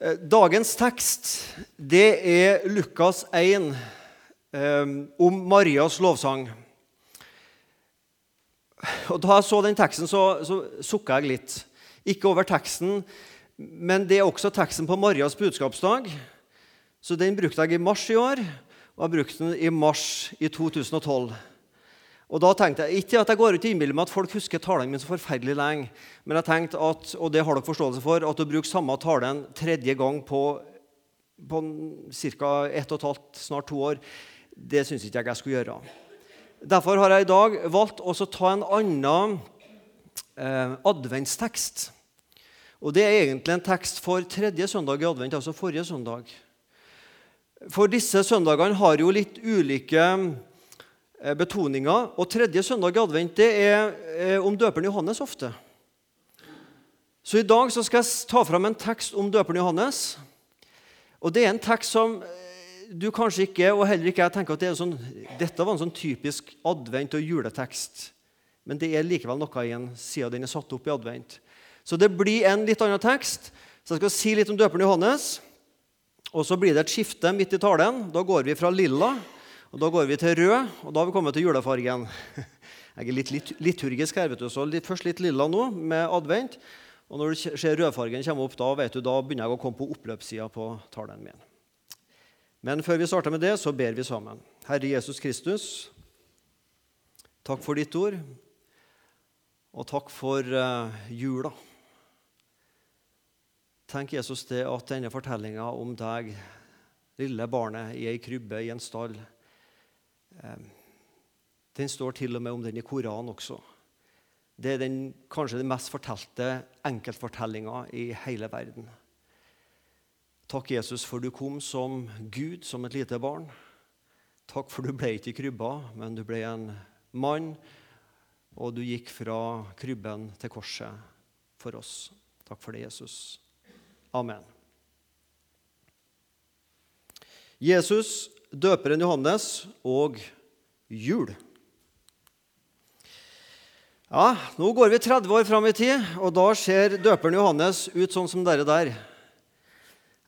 Eh, dagens tekst det er Lukas 1 eh, om Marias lovsang. Og Da jeg så den teksten, så, så sukka jeg litt. Ikke over teksten, men det er også teksten på Marias budskapsdag. Så Den brukte jeg i mars i år, og jeg brukte den i mars i 2012. Og da tenkte jeg, Ikke at jeg går ut og innbiller meg at folk husker talene mine så forferdelig lenge, men jeg tenkte at, og det har dere forståelse for, at å bruke samme talen tredje gang på, på ca. ett og et halvt, snart to år, det syns ikke jeg jeg skulle gjøre. Derfor har jeg i dag valgt å ta en annen eh, adventstekst. Og Det er egentlig en tekst for tredje søndag i advent, altså forrige søndag. For disse søndagene har jo litt ulike betoninga. Og tredje søndag i advent det er eh, om døperen Johannes ofte. Så i dag så skal jeg ta fram en tekst om døperen Johannes. Og det er en tekst som eh, du kanskje ikke, og heller ikke jeg, tenker at det sånn, dette var en sånn typisk advent- og juletekst. Men det er likevel noe i en siden den er satt opp i advent. Så det blir en litt annen tekst. Så jeg skal si litt om døperen Johannes. Og så blir det et skifte midt i talen. Da går vi fra lilla og Da går vi til rød, og da har vi kommet til julefargen. Jeg er litt liturgisk her, vet du, så først litt lilla nå med advent. Og når du ser rødfargen komme opp, da vet du, da begynner jeg å komme på oppløpssida på talen min. Men før vi starter med det, så ber vi sammen. Herre Jesus Kristus, takk for ditt ord, og takk for uh, jula. Tenk Jesus det at denne fortellinga om deg, lille barnet i ei krybbe i en stall, den står til og med om den i Koranen også. Det er den, kanskje den mest fortalte enkeltfortellinga i hele verden. Takk, Jesus, for du kom som Gud, som et lite barn. Takk for du ble ikke i krybba, men du ble en mann, og du gikk fra krybben til korset for oss. Takk for det, Jesus. Amen. Jesus døperen Johannes og jul. Ja, Nå går vi 30 år fram i tid, og da ser døperen Johannes ut sånn som dere der.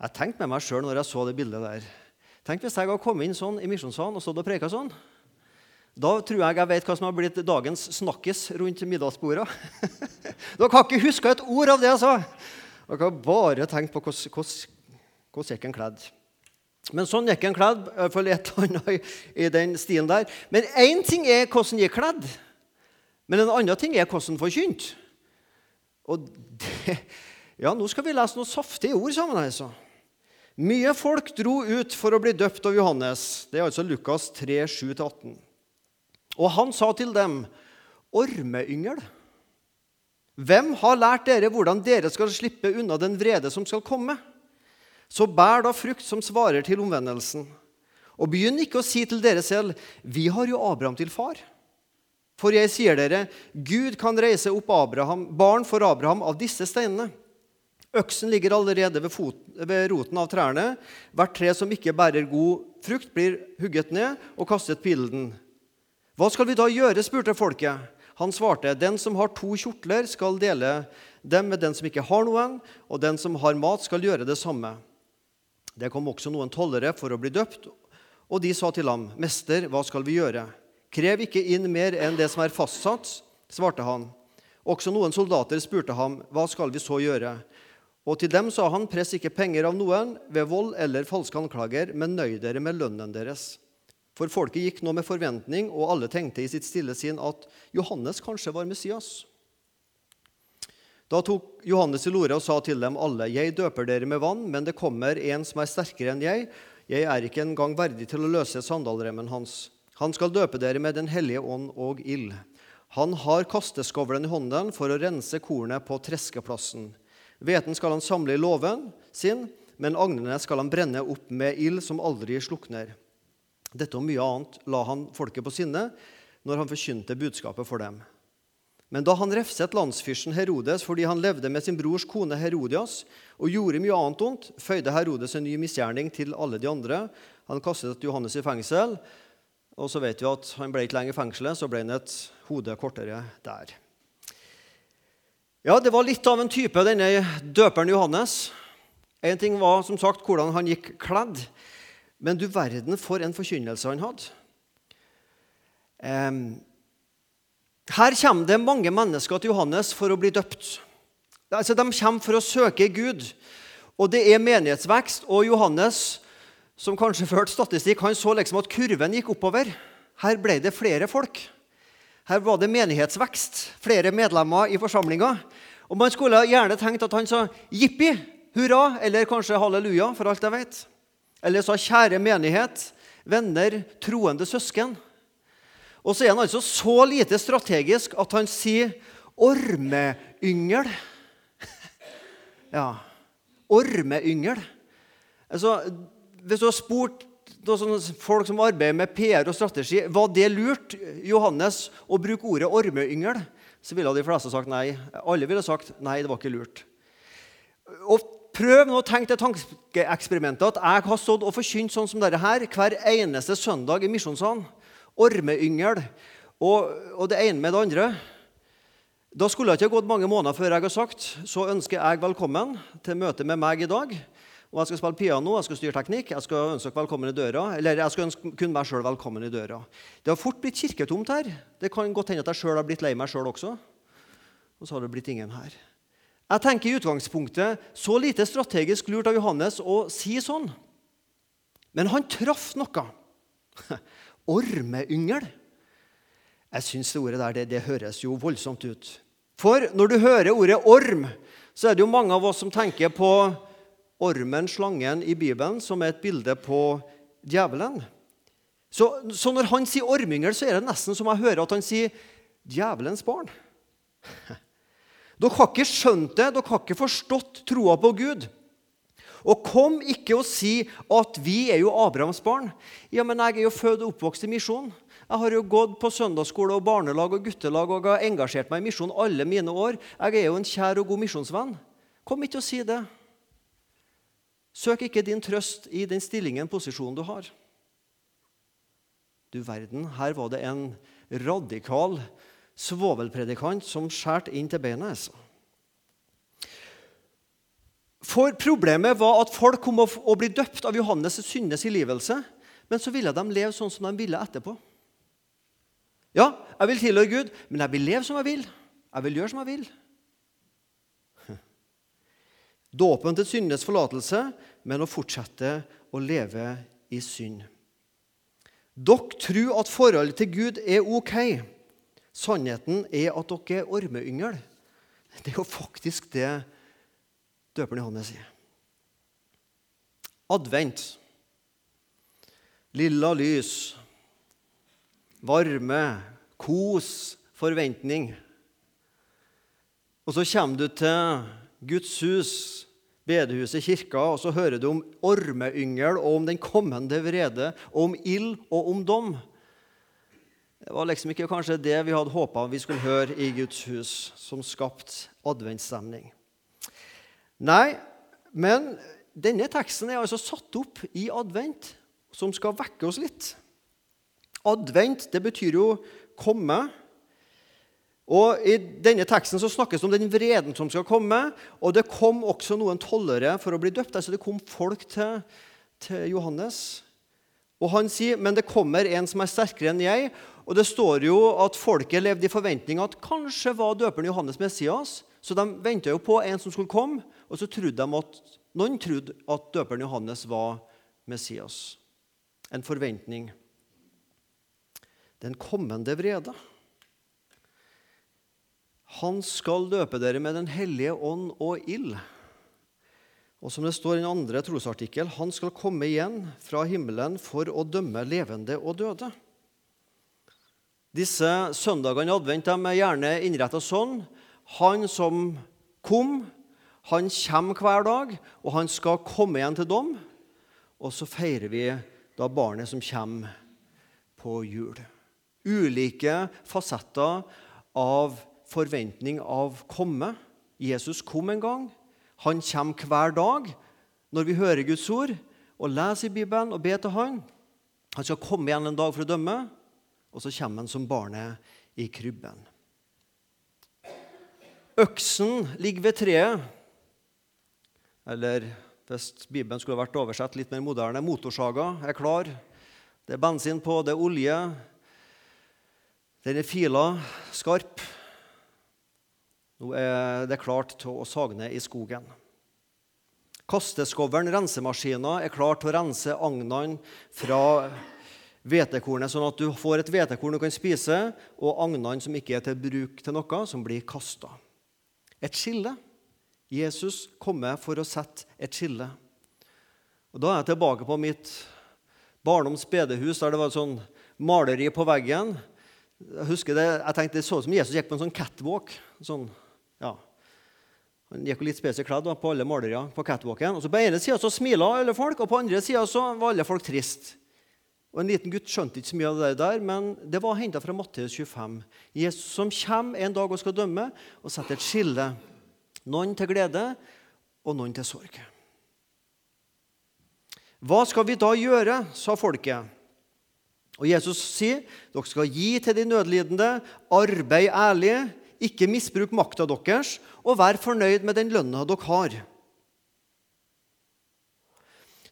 Jeg tenkte med meg sjøl når jeg så det bildet der. Tenk hvis jeg hadde kommet inn sånn i misjonssalen og stått og preika sånn. Da tror jeg jeg vet hva som har blitt dagens snakkis rundt middagsbordet. Dere har ikke huska et ord av det jeg sa! Dere har bare tenkt på hvordan gikk er kledd. Men sånn gikk han kledd. I hvert fall et eller annet i den stilen der. Men én ting er hvordan de er kledd, men en annen ting er hvordan forkynt. Og det, ja, nå skal vi lese noen saftige ord sammen. altså. Mye folk dro ut for å bli døpt av Johannes. Det er altså Lukas 3, 7-18. Og han sa til dem, 'Ormeyngel, hvem har lært dere hvordan dere skal slippe unna den vrede som skal komme?' Så bær da frukt som svarer til omvendelsen. Og begynn ikke å si til dere selv, 'Vi har jo Abraham til far'. For jeg sier dere, Gud kan reise opp Abraham, barn for Abraham av disse steinene. Øksen ligger allerede ved, fot, ved, roten av trærne. Hvert tre som ikke bærer god frukt, blir hugget ned og kastet på ilden. Hva skal vi da gjøre? spurte folket. Han svarte, den som har to kjortler, skal dele dem med den som ikke har noen, og den som har mat, skal gjøre det samme. Det kom også noen tollere for å bli døpt, og de sa til ham, 'Mester, hva skal vi gjøre?' 'Krev ikke inn mer enn det som er fastsatt', svarte han. Også noen soldater spurte ham, 'Hva skal vi så gjøre?' Og til dem sa han, 'Press ikke penger av noen ved vold eller falske anklager, men nøy dere med lønnen deres.' For folket gikk nå med forventning, og alle tenkte i sitt stille sinn at Johannes kanskje var Messias. Da tok Johannes til orde og sa til dem alle.: Jeg døper dere med vann, men det kommer en som er sterkere enn jeg. Jeg er ikke engang verdig til å løse sandalremmen hans. Han skal døpe dere med Den hellige ånd og ild. Han har kasteskovlen i hånden for å rense kornet på treskeplassen. Hveten skal han samle i låven sin, men agnene skal han brenne opp med ild som aldri slukner. Dette og mye annet la han folket på sinne når han forkynte budskapet for dem. Men da han refset landsfyrsten Herodes fordi han levde med sin brors kone Herodias og gjorde mye annet ondt, føyde Herodes en ny misgjerning til alle de andre. Han kastet Johannes i fengsel, og så vet vi at han ble ikke lenger i fengselet, så ble han et hode kortere der. Ja, Det var litt av en type, denne døperen Johannes. En ting var som sagt hvordan han gikk kledd, men du verden for en forkynnelse han hadde. Her kommer det mange mennesker til Johannes for å bli døpt. Altså, de kommer for å søke Gud. Og det er menighetsvekst. Og Johannes, som kanskje førte statistikk, han så liksom at kurven gikk oppover. Her ble det flere folk. Her var det menighetsvekst, flere medlemmer i forsamlinga. Og Man skulle gjerne tenkt at han sa jippi, hurra, eller kanskje halleluja, for alt jeg vet. Eller sa kjære menighet, venner, troende søsken. Og så er han altså så lite strategisk at han sier ormeyngel. Ja, ormeyngel. Altså, hvis du har spurt folk som arbeider med PR og strategi, var det lurt Johannes, å bruke ordet ormeyngel, så ville de fleste sagt nei. Alle ville sagt nei, det var ikke lurt. Og Prøv nå å tenke det tankeeksperimentet at jeg har stått og forkynt sånn som dette her hver eneste søndag i misjonssalen. Ormeyngel og, og det ene med det andre. Da skulle det ikke gått mange måneder før jeg har sagt så ønsker jeg velkommen til møte med meg i dag. Og Jeg skal spille piano, jeg skal styre teknikk, jeg skal ønske velkommen i døra. Eller jeg skal ønske kun meg sjøl velkommen i døra. Det har fort blitt kirketomt her. Det kan godt hende at jeg sjøl har blitt lei meg sjøl også. Og så har det blitt ingen her. Jeg tenker i utgangspunktet så lite strategisk lurt av Johannes å si sånn. Men han traff noe. Ormeyngel. Jeg syns det ordet der det, det, høres jo voldsomt ut. For når du hører ordet orm, så er det jo mange av oss som tenker på ormen, slangen, i Bibelen, som er et bilde på djevelen. Så, så når han sier ormyngel, så er det nesten som jeg hører at han sier djevelens barn. Dere har ikke skjønt det, dere har ikke forstått troa på Gud. Og kom ikke og si at vi er jo Abrahams barn. Ja, men jeg er jo født og oppvokst i misjon. Jeg har jo gått på søndagsskole og barnelag og guttelag og har engasjert meg i misjon alle mine år. Jeg er jo en kjær og god misjonsvenn. Kom ikke og si det. Søk ikke din trøst i den stillingen, posisjonen du har. Du verden, her var det en radikal svovelpredikant som skjærte inn til beinet. Altså. For Problemet var at folk kom å bli døpt av Johannes' syndes tilgivelse, men så ville de leve sånn som de ville etterpå. Ja, jeg vil tilhøre Gud, men jeg vil leve som jeg vil. Jeg vil gjøre som jeg vil. Dåpen til syndenes forlatelse, men å fortsette å leve i synd. Dere tror at forholdet til Gud er ok. Sannheten er at dere er ormeyngel. Det er jo faktisk det døperen Johannes sier. Advent. Lilla lys. Varme. Kos. Forventning. Og så kommer du til Guds hus, bedehuset, kirka, og så hører du om ormeyngel og om den kommende vrede, om ild og om dom. Det var liksom ikke kanskje det vi hadde håpa vi skulle høre i Guds hus, som skapte adventsstemning. Nei, men denne teksten er altså satt opp i advent, som skal vekke oss litt. Advent det betyr jo komme. Og I denne teksten så snakkes det om den vreden som skal komme. Og det kom også noen tollere for å bli døpt. Altså Det kom folk til, til Johannes. Og han sier men det kommer en som er sterkere enn jeg, og det står jo at folket levde i forventning at kanskje var døperen Johannes Messias. Så de venta jo på en som skulle komme, og så trodde de at noen trodde at døperen Johannes var Messias. En forventning. Den kommende vrede. Han skal døpe dere med Den hellige ånd og ild. Og som det står i den andre trosartikkel, han skal komme igjen fra himmelen for å dømme levende og døde. Disse søndagene i advent er gjerne innretta sånn. Han som kom, han kommer hver dag, og han skal komme igjen til dom. Og så feirer vi da barnet som kommer på jul. Ulike fasetter av forventning av komme. Jesus kom en gang. Han kommer hver dag når vi hører Guds ord og leser i Bibelen og ber til Han. Han skal komme igjen en dag for å dømme og så kommer han som barnet i krybben. Øksen ligger ved treet, eller Hvis Bibelen skulle vært oversett litt mer moderne. Motorsaga er klar. Det er bensin på, det er olje. Den er fila skarp. Nå er det klart til å sage ned i skogen. Kasteskovlen, rensemaskina, er klar til å rense agnene fra hvetekornet, sånn at du får et hvetekorn du kan spise, og agnene som ikke er til bruk til noe, som blir kasta. Et skille. Jesus kommer for å sette et skille. Og Da er jeg tilbake på mitt barndoms bedehus, der det var et sånn maleri på veggen. Jeg husker det, jeg tenkte Det så ut som Jesus gikk på en sånn catwalk. Sånn, ja. Han gikk jo litt spesielt kledd på alle malerier på catwalken. Og så På ene sida smila alle folk, og på andre sida var alle folk trist. Og En liten gutt skjønte ikke så mye av det der, men det var henta fra Matteus 25. Jesus som kommer en dag og skal dømme, og setter et skille. Noen til glede, og noen til sorg. Hva skal vi da gjøre, sa folket. Og Jesus sier dere skal gi til de nødlidende, arbeid ærlig, ikke misbruk makta deres, og vær fornøyd med den lønna dere har.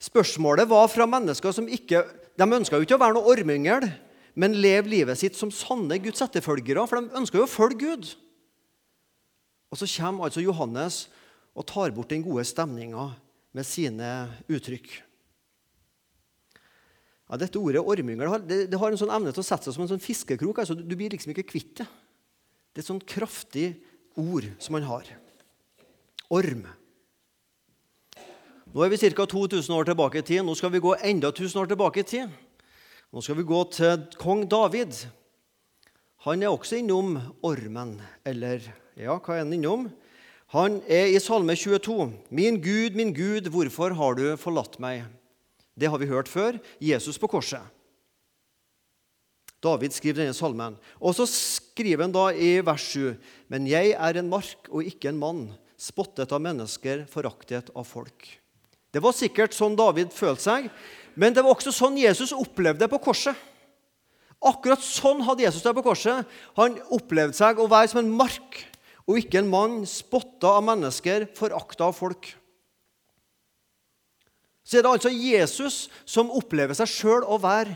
Spørsmålet var fra mennesker som ikke de ønska jo ikke å være noe ormyngel, men leve livet sitt som sanne Guds etterfølgere, for de ønska jo å følge Gud. Og så kommer altså Johannes og tar bort den gode stemninga med sine uttrykk. Ja, dette ordet ormyngel det, det, har en sånn evne til å sette seg som en sånn fiskekrok. Altså, du blir liksom ikke kvitt det. Det er et sånn kraftig ord som han har. Orm. Nå er vi ca. 2000 år tilbake i tid. Nå skal vi gå enda 1000 år tilbake i tid. Nå skal vi gå til kong David. Han er også innom ormen, eller ja, hva er han innom? Han er i Salme 22. Min Gud, min Gud, hvorfor har du forlatt meg? Det har vi hørt før. Jesus på korset. David skriver denne salmen. Og så skriver han da i vers 7.: Men jeg er en mark og ikke en mann, spottet av mennesker, foraktet av folk. Det var sikkert sånn David følte seg, men det var også sånn Jesus opplevde det på korset. Akkurat sånn hadde Jesus det på korset. Han opplevde seg å være som en mark og ikke en mann spotta av mennesker, forakta av folk. Så er det altså Jesus som opplever seg sjøl å være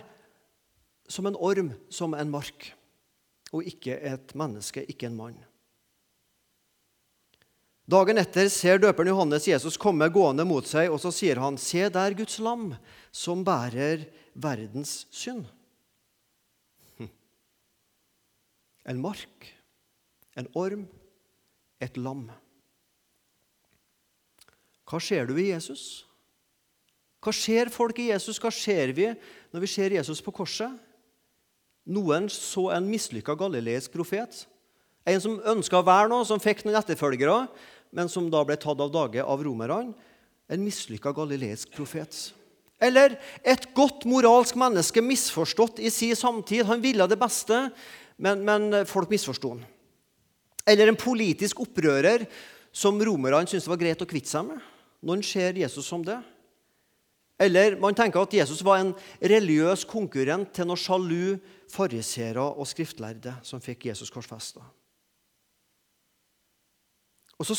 som en orm, som en mark, og ikke et menneske, ikke en mann. Dagen etter ser døperen Johannes Jesus komme gående mot seg, og så sier han, 'Se der Guds lam, som bærer verdens synd.' Hm. En mark, en orm, et lam. Hva ser du i Jesus? Hva ser folk i Jesus? Hva ser vi når vi ser Jesus på korset? Noen så en mislykka galileisk profet. En som ønska å være noe, som fikk noen etterfølgere, men som da ble tatt av dage av romerne. En mislykka galileisk profet. Eller et godt moralsk menneske misforstått i sin samtid. Han ville det beste, men, men folk misforsto han. Eller en politisk opprører som romerne syntes det var greit å kvitte seg med. Noen ser Jesus som det. Eller man tenker at Jesus var en religiøs konkurrent til noen sjalu fariseere og skriftlærde som fikk Jesus korsfesta. Og så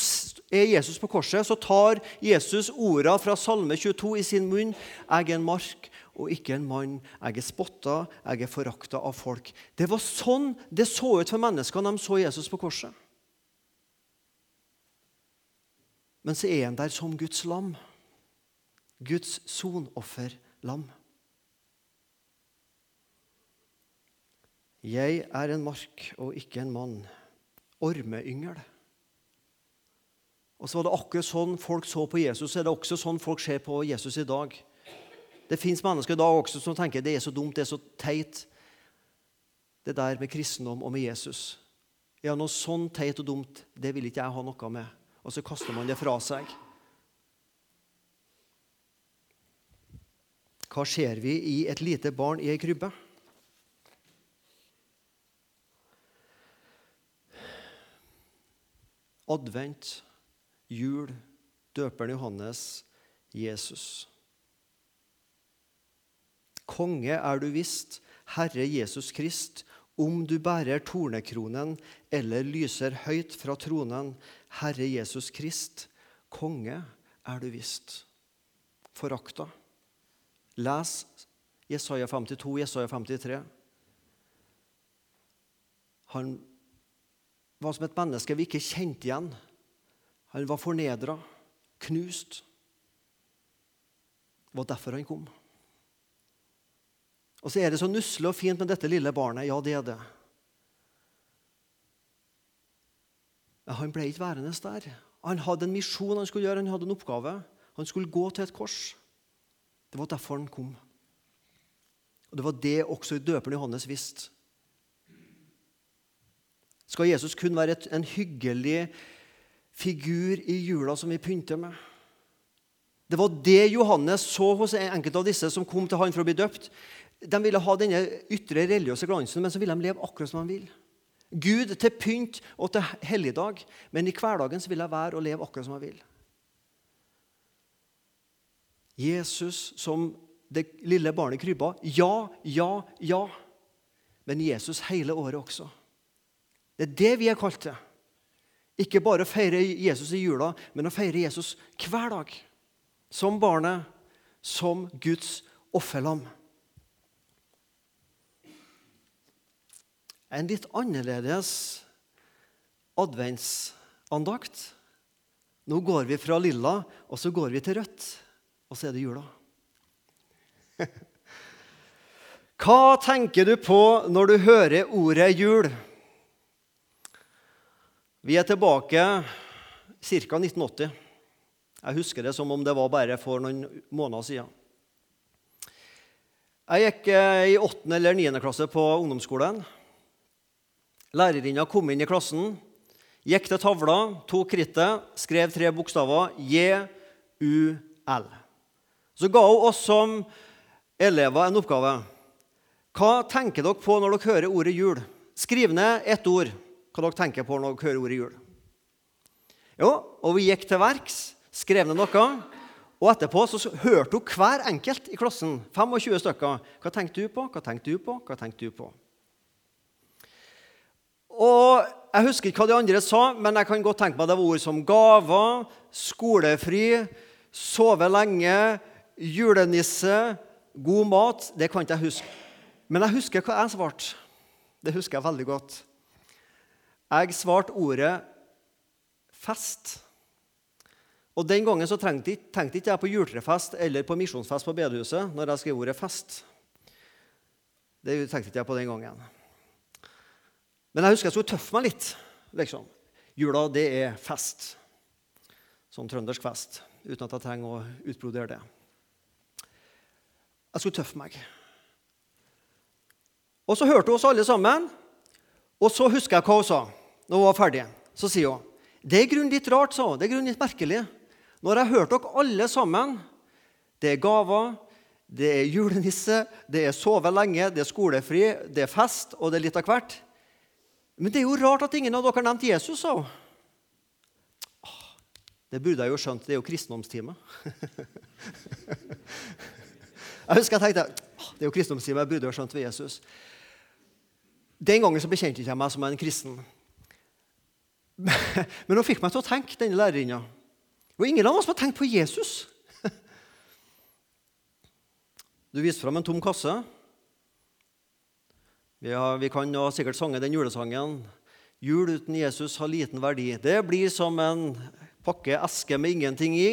er Jesus på korset, så tar Jesus orda fra Salme 22 i sin munn. Jeg er en mark og ikke en mann. Jeg er spotta, jeg er forakta av folk. Det var sånn det så ut for menneskene de så Jesus på korset. Men så er han der som Guds lam. Guds sonofferlam. Jeg er en mark og ikke en mann. Ormeyngel. Og så var det akkurat sånn folk så på Jesus, så er det også sånn folk ser på Jesus i dag. Det fins mennesker i dag også som tenker det er så dumt, det er så teit, det der med kristendom og med Jesus. Ja, Noe sånn teit og dumt det vil ikke jeg ha noe med. Og så kaster man det fra seg. Hva ser vi i et lite barn i ei krybbe? Advent jul, døperen Johannes, Jesus. Konge er du visst, Herre Jesus Krist, om du bærer tornekronen eller lyser høyt fra tronen, Herre Jesus Krist, konge er du visst. forakta. Les Jesaja 52, Jesaja 53. Han var som et menneske vi ikke kjente igjen. Han var fornedra, knust. Det var derfor han kom. Og så er det så nusselig og fint med dette lille barnet. Ja, det er det. Men han ble ikke værende der. Han hadde en misjon han skulle gjøre, han hadde en oppgave. Han skulle gå til et kors. Det var derfor han kom. Og Det var det også døperen Johannes visste. Skal Jesus kun være et, en hyggelig figur i jula som vi pynter med? Det var det Johannes så hos enkelte av disse som kom til han for å bli døpt. De ville ha denne ytre religiøse glansen, men så ville de leve akkurat som de vil. Gud til pynt og til helligdag, men i hverdagen så vil jeg være og leve akkurat som jeg vil. Jesus som det lille barnet krybba. Ja, ja, ja. Men Jesus hele året også. Det er det vi er kalt til. Ikke bare å feire Jesus i jula, men å feire Jesus hver dag. Som barnet, som Guds offerlam. En litt annerledes adventsandakt. Nå går vi fra lilla, og så går vi til rødt, og så er det jula. Hva tenker du på når du hører ordet jul? Vi er tilbake ca. 1980. Jeg husker det som om det var bare for noen måneder siden. Jeg gikk eh, i 8. eller 9. klasse på ungdomsskolen. Lærerinna kom inn i klassen, gikk til tavla, tok krittet, skrev tre bokstaver J-U-L. Så ga hun oss som elever en oppgave. Hva tenker dere på når dere hører ordet jul? Skriv ned ett ord hva dere tenker på når dere hører ordet jul. Jo, og vi gikk til verks, skrev ned noe. Og etterpå så hørte hun hver enkelt i klassen, 25 stykker, hva tenkte du på, hva tenkte du på, hva tenkte du på? Og Jeg husker ikke hva de andre sa, men jeg kan godt tenke meg det var ord som gaver, skolefri, sove lenge, julenisse, god mat. Det kan ikke jeg huske. Men jeg husker hva jeg svarte. Det husker jeg veldig godt. Jeg svarte ordet fest. Og Den gangen så tenkte, tenkte ikke jeg på juletrefest eller på misjonsfest på bedehuset når jeg skrev ordet fest. Det tenkte ikke jeg på den gangen. Men jeg husker jeg skulle tøffe meg litt. liksom. Jula, det er fest. Sånn trøndersk fest. Uten at jeg trenger å utbrodere det. Jeg skulle tøffe meg. Og så hørte hun oss alle sammen. Og så husker jeg hva hun sa når hun var ferdig. Så sier hun det er grunn litt rart, sa hun. Det er grunn litt merkelig. Når jeg hørte dere alle sammen Det er gaver, det er julenisse, det er sove lenge, det er skolefri, det er fest, og det er litt av hvert. Men det er jo rart at ingen av dere har nevnt Jesus, sa. Det burde jeg jo skjønt. Det er jo kristendomstime. jeg husker jeg tenkte det er jo kristendomstime, jeg burde jo skjønt ved Jesus. Den gangen så bekjente jeg meg som en kristen. Men hun fikk meg til å tenke, denne lærerinna. Og ingen av oss har tenkt på Jesus. Du viste fram en tom kasse. Vi, har, vi kan jo sikkert sange den julesangen. Jul uten Jesus har liten verdi. Det blir som en pakke eske med ingenting i.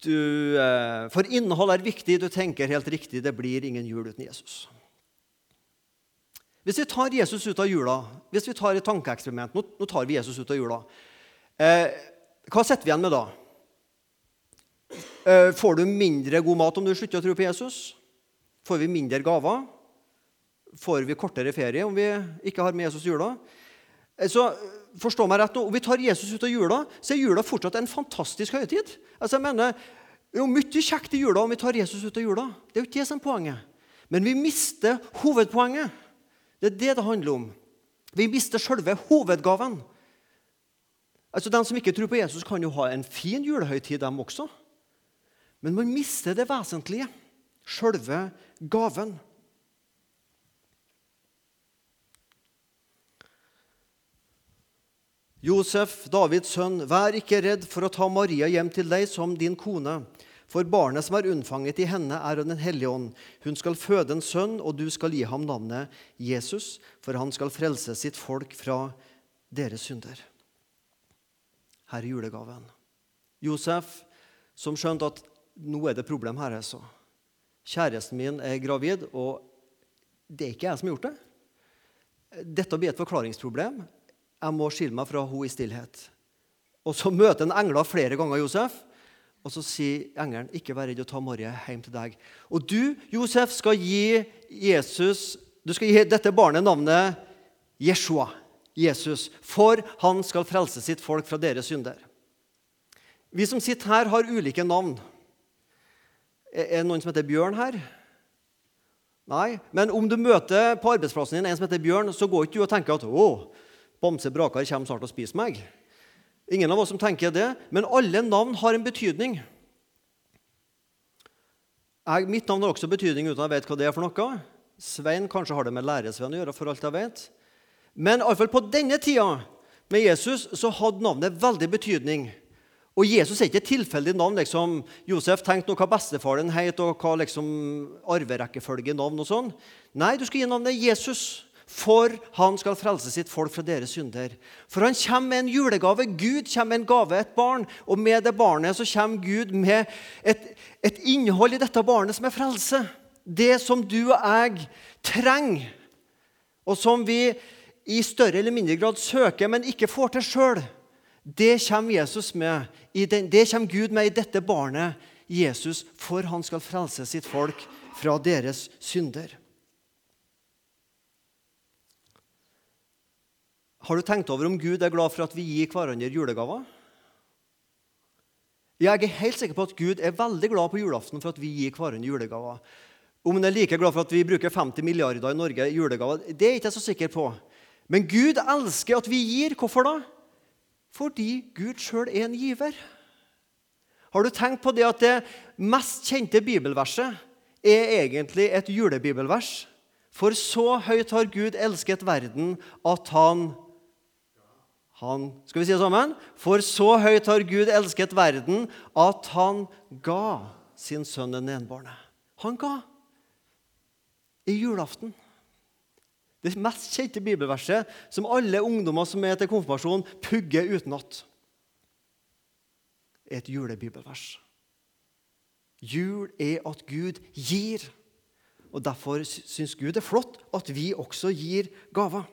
Du, eh, for innhold er viktig. Du tenker helt riktig. Det blir ingen jul uten Jesus. Hvis vi tar Jesus ut av jula, hvis vi tar et tankeeksperiment nå, nå, tar vi Jesus ut av jula. Eh, hva setter vi igjen med da? Eh, får du mindre god mat om du slutter å tro på Jesus? Får vi mindre gaver? Får vi kortere ferie om vi ikke har med Jesus jula. Eh, så forstå meg rett nå, Om vi tar Jesus ut av jula, så er jula fortsatt en fantastisk høytid. Altså jeg mener, er jo mye kjekt i jula om vi tar Jesus ut av jula. Det er jo ikke det som er poenget. Men vi mister hovedpoenget. Det er det det handler om. Vi mister selve hovedgaven. Altså, De som ikke tror på Jesus, kan jo ha en fin julehøytid, dem også. Men man mister det vesentlige. Selve gaven. Josef, Davids sønn, vær ikke redd for å ta Maria hjem til deg som din kone, For barnet som er unnfanget i henne, er av Den hellige ånd. Hun skal føde en sønn, og du skal gi ham navnet Jesus, for han skal frelse sitt folk fra deres synder. Her er julegaven. Josef, som skjønte at nå er det problem her. altså. Kjæresten min er gravid, og det er ikke jeg som har gjort det. Dette blir et forklaringsproblem. Jeg må skille meg fra henne i stillhet. Og Så møter en engler flere ganger Josef. Og så sier engelen, 'Ikke vær redd å ta Marie hjem til deg.' Og du, Josef, skal gi Jesus du skal gi dette barnet navnet Jeshua, Jesus, for han skal frelse sitt folk fra deres synder. Vi som sitter her, har ulike navn. Er det noen som heter Bjørn her? Nei. Men om du møter på arbeidsplassen din en som heter Bjørn, så går ikke du og tenker at 'Å, Bamse Brakar kommer snart og spiser meg'. Ingen av oss som tenker det, men alle navn har en betydning. Jeg, mitt navn har også betydning uten at jeg vet hva det er for noe. Svein kanskje har det med læresvenn å gjøre, for alt jeg vet. Men iallfall på denne tida med Jesus så hadde navnet veldig betydning. Og Jesus er ikke et tilfeldig navn. liksom, Josef, tenk nå hva bestefaren het, og hva liksom arverekkefølge navn og sånn. Nei, du skal gi navnet Jesus for han skal frelse sitt folk fra deres synder. For han kommer med en julegave. Gud kommer med en gave, et barn. Og med det barnet så kommer Gud med et, et innhold i dette barnet som er frelse. Det som du og jeg trenger, og som vi i større eller mindre grad søker, men ikke får til sjøl. Det kommer Jesus med. Det kommer Gud med i dette barnet, Jesus, for han skal frelse sitt folk fra deres synder. Har du tenkt over om Gud er glad for at vi gir hverandre julegaver? Jeg er helt sikker på at Gud er veldig glad på julaften for at vi gir hverandre julegaver. Om han er like glad for at vi bruker 50 milliarder i Norge i julegaver, det er ikke jeg så sikker på. Men Gud elsker at vi gir. Hvorfor da? Fordi Gud sjøl er en giver. Har du tenkt på det at det mest kjente bibelverset er egentlig et julebibelvers? For så høyt har Gud elsket verden at han han, skal vi si det sammen? For så høyt har Gud elsket verden at han ga sin sønn den enbårne. Han ga. I julaften. Det mest kjente bibelverset som alle ungdommer som er til konfirmasjon, pugger utenat. er et julebibelvers. Jul er at Gud gir. Og Derfor syns Gud det er flott at vi også gir gaver.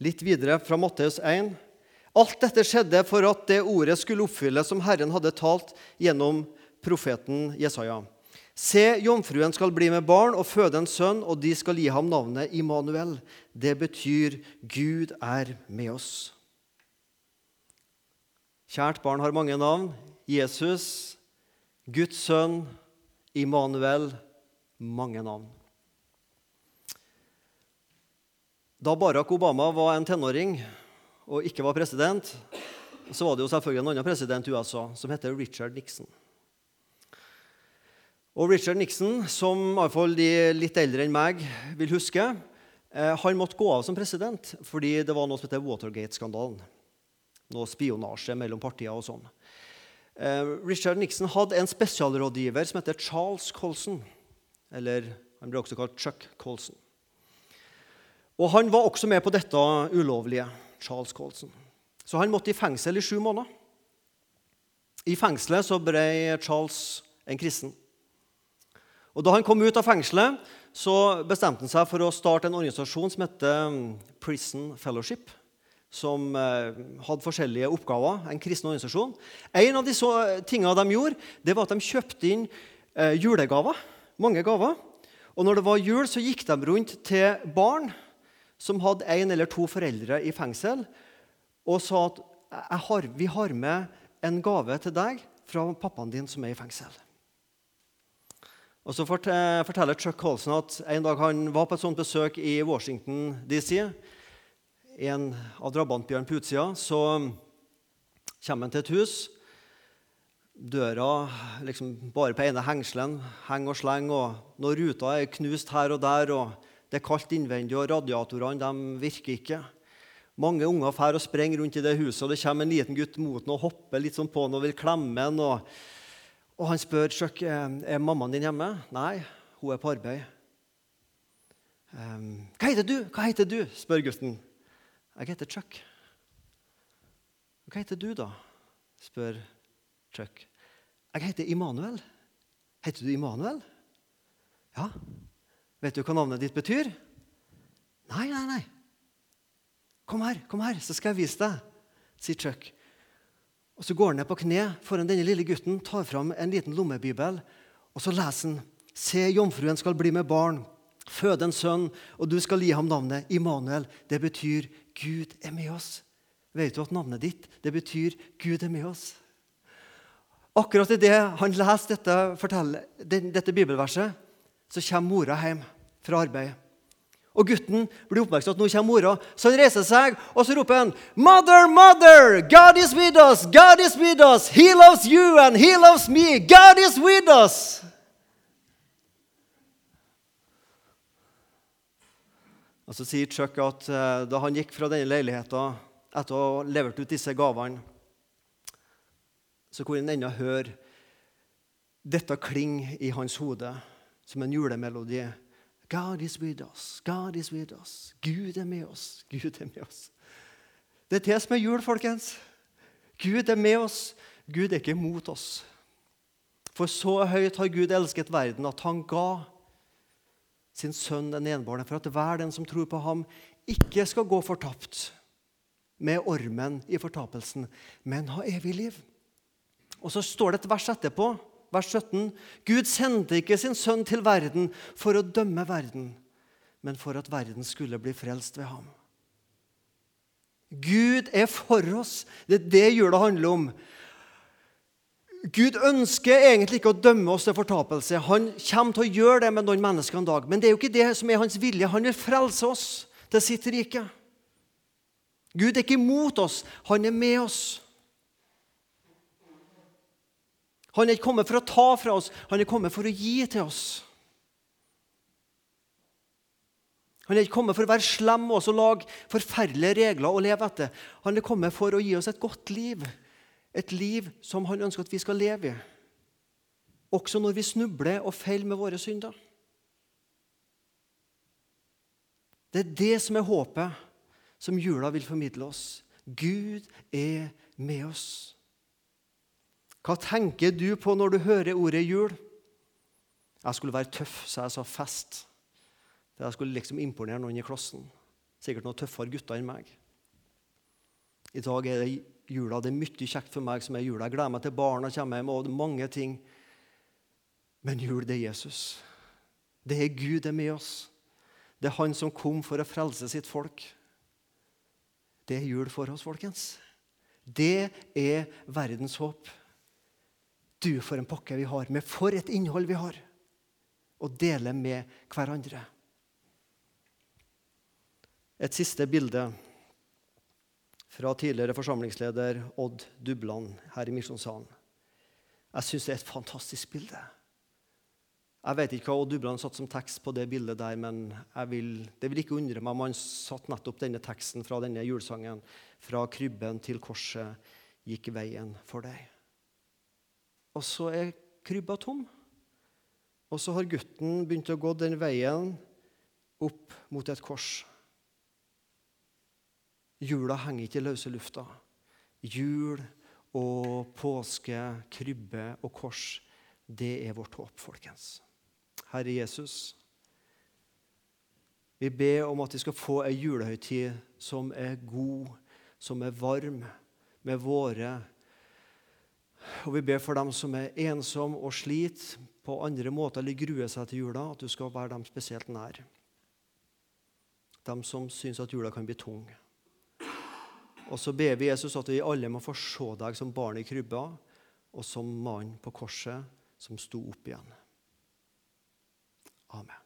Litt videre fra Matteus 1. Alt dette skjedde for at det ordet skulle oppfylles som Herren hadde talt gjennom profeten Jesaja. Se, jomfruen skal bli med barn og føde en sønn, og de skal gi ham navnet Immanuel. Det betyr Gud er med oss. Kjært barn har mange navn. Jesus, Guds sønn, Immanuel. Mange navn. Da Barack Obama var en tenåring og ikke var president, så var det jo selvfølgelig en annen president i USA som heter Richard Nixon. Og Richard Nixon, som i hvert fall de litt eldre enn meg vil huske, eh, han måtte gå av som president fordi det var noe som heter Watergate-skandalen. Noe spionasje mellom partier og sånn. Eh, Richard Nixon hadde en spesialrådgiver som heter Charles Colson. Eller han ble også kalt Chuck Colson. Og Han var også med på dette ulovlige, Charles Colson. Så han måtte i fengsel i sju måneder. I fengselet så ble Charles en kristen. Og Da han kom ut av fengselet, så bestemte han seg for å starte en organisasjon som heter um, Prison Fellowship. Som eh, hadde forskjellige oppgaver. En kristen organisasjon. En av de tingene de gjorde, det var at de kjøpte inn eh, julegaver. Mange gaver. Og når det var jul, så gikk de rundt til barn som hadde en eller to foreldre i fengsel, og sa at har, vi har med en gave til deg fra pappaen din som er i fengsel. Og Så forteller Chuck Colson at en dag han var på et sånt besøk i Washington DC. i En av drabantbjørn på utsida. Så kommer han til et hus. Døra liksom bare på ene hengselen henger og slenger, og noen ruter er knust her og der. og det er kaldt innvendig, og radiatorene virker ikke. Mange unger fær og sprenger rundt i det huset, og det kommer en liten gutt mot ham og hopper litt sånn på ham og vil klemme ham. Og, og han spør Chuck, er mammaen din hjemme. Nei, hun er på arbeid. Um, hva heter du? Hva heter du? spør gutten. Jeg heter Chuck. Hva heter du, da? spør Chuck. Jeg heter Immanuel. Heter du Immanuel? Ja. Vet du hva navnet ditt betyr? Nei, nei, nei. Kom her, kom her, så skal jeg vise deg, sier Chuck. Og Så går han ned på kne foran denne lille gutten, tar fram en liten lommebibel, og så leser han Se, jomfruen skal bli med barn, føde en sønn, og du skal gi ham navnet Immanuel. Det betyr Gud er med oss. Vet du at navnet ditt det betyr Gud er med oss? Akkurat idet han leser dette, dette bibelverset, så kommer mora hjem fra arbeid. Og gutten blir oppmerksom at nå kommer mora, så han reiser seg og så roper han, 'Mother, mother, God is with us! God is with us! He loves you and he loves me! God is with us!' Og Så sier Chuck at uh, da han gikk fra denne leiligheten etter å ha levert ut disse gavene, så kunne han ennå høre dette klinge i hans hode som en julemelodi. God is with us, God is with us. Gud er med oss, Gud er med oss. Det er det som er jul, folkens. Gud er med oss, Gud er ikke mot oss. For så høyt har Gud elsket verden at han ga sin sønn den enbårne, for at hver den som tror på ham, ikke skal gå fortapt med ormen i fortapelsen, men ha evig liv. Og så står det et vers etterpå vers 17. Gud sendte ikke sin sønn til verden for å dømme verden, men for at verden skulle bli frelst ved ham. Gud er for oss. Det er det jula handler om. Gud ønsker egentlig ikke å dømme oss til fortapelse. Han kommer til å gjøre det med noen mennesker en dag. Men det er jo ikke det som er hans vilje. Han vil frelse oss til sitt rike. Gud er ikke imot oss, han er med oss. Han er ikke kommet for å ta fra oss, han er kommet for å gi til oss. Han er ikke kommet for å være slem og lage forferdelige regler å leve etter. Han er kommet for å gi oss et godt liv, et liv som han ønsker at vi skal leve i. Også når vi snubler og feiler med våre synder. Det er det som er håpet som jula vil formidle oss. Gud er med oss. Hva tenker du på når du hører ordet jul? Jeg skulle være tøff, så jeg sa fest. Jeg skulle liksom imponere noen i klassen. Sikkert noen tøffere gutter enn meg. I dag er det jula. Det er mye kjekt for meg som er jula. Jeg gleder meg til barna kommer hjem, og mange ting. Men jul, det er Jesus. Det er Gud det er med oss. Det er Han som kom for å frelse sitt folk. Det er jul for oss, folkens. Det er verdens håp. Du, for en pakke vi har, med for et innhold vi har, å dele med hverandre. Et siste bilde fra tidligere forsamlingsleder Odd Dubland her i Misjonssalen. Jeg syns det er et fantastisk bilde. Jeg vet ikke hva Odd Dubland satt som tekst på det bildet der, men vil, det vil ikke undre meg om han satt nettopp denne teksten fra denne julesangen. Fra krybben til korset gikk veien for deg. Og så er krybba tom. Og så har gutten begynt å gå den veien opp mot et kors. Jula henger ikke i løse lufta. Jul og påske, krybbe og kors, det er vårt håp, folkens. Herre Jesus, vi ber om at vi skal få ei julehøytid som er god, som er varm, med våre og vi ber for dem som er ensomme og sliter på andre måter eller gruer seg til jula, at du skal være dem spesielt nær. Dem som syns at jula kan bli tung. Og så ber vi Jesus at vi alle må få se deg som barn i krybba og som mann på korset som sto opp igjen. Amen.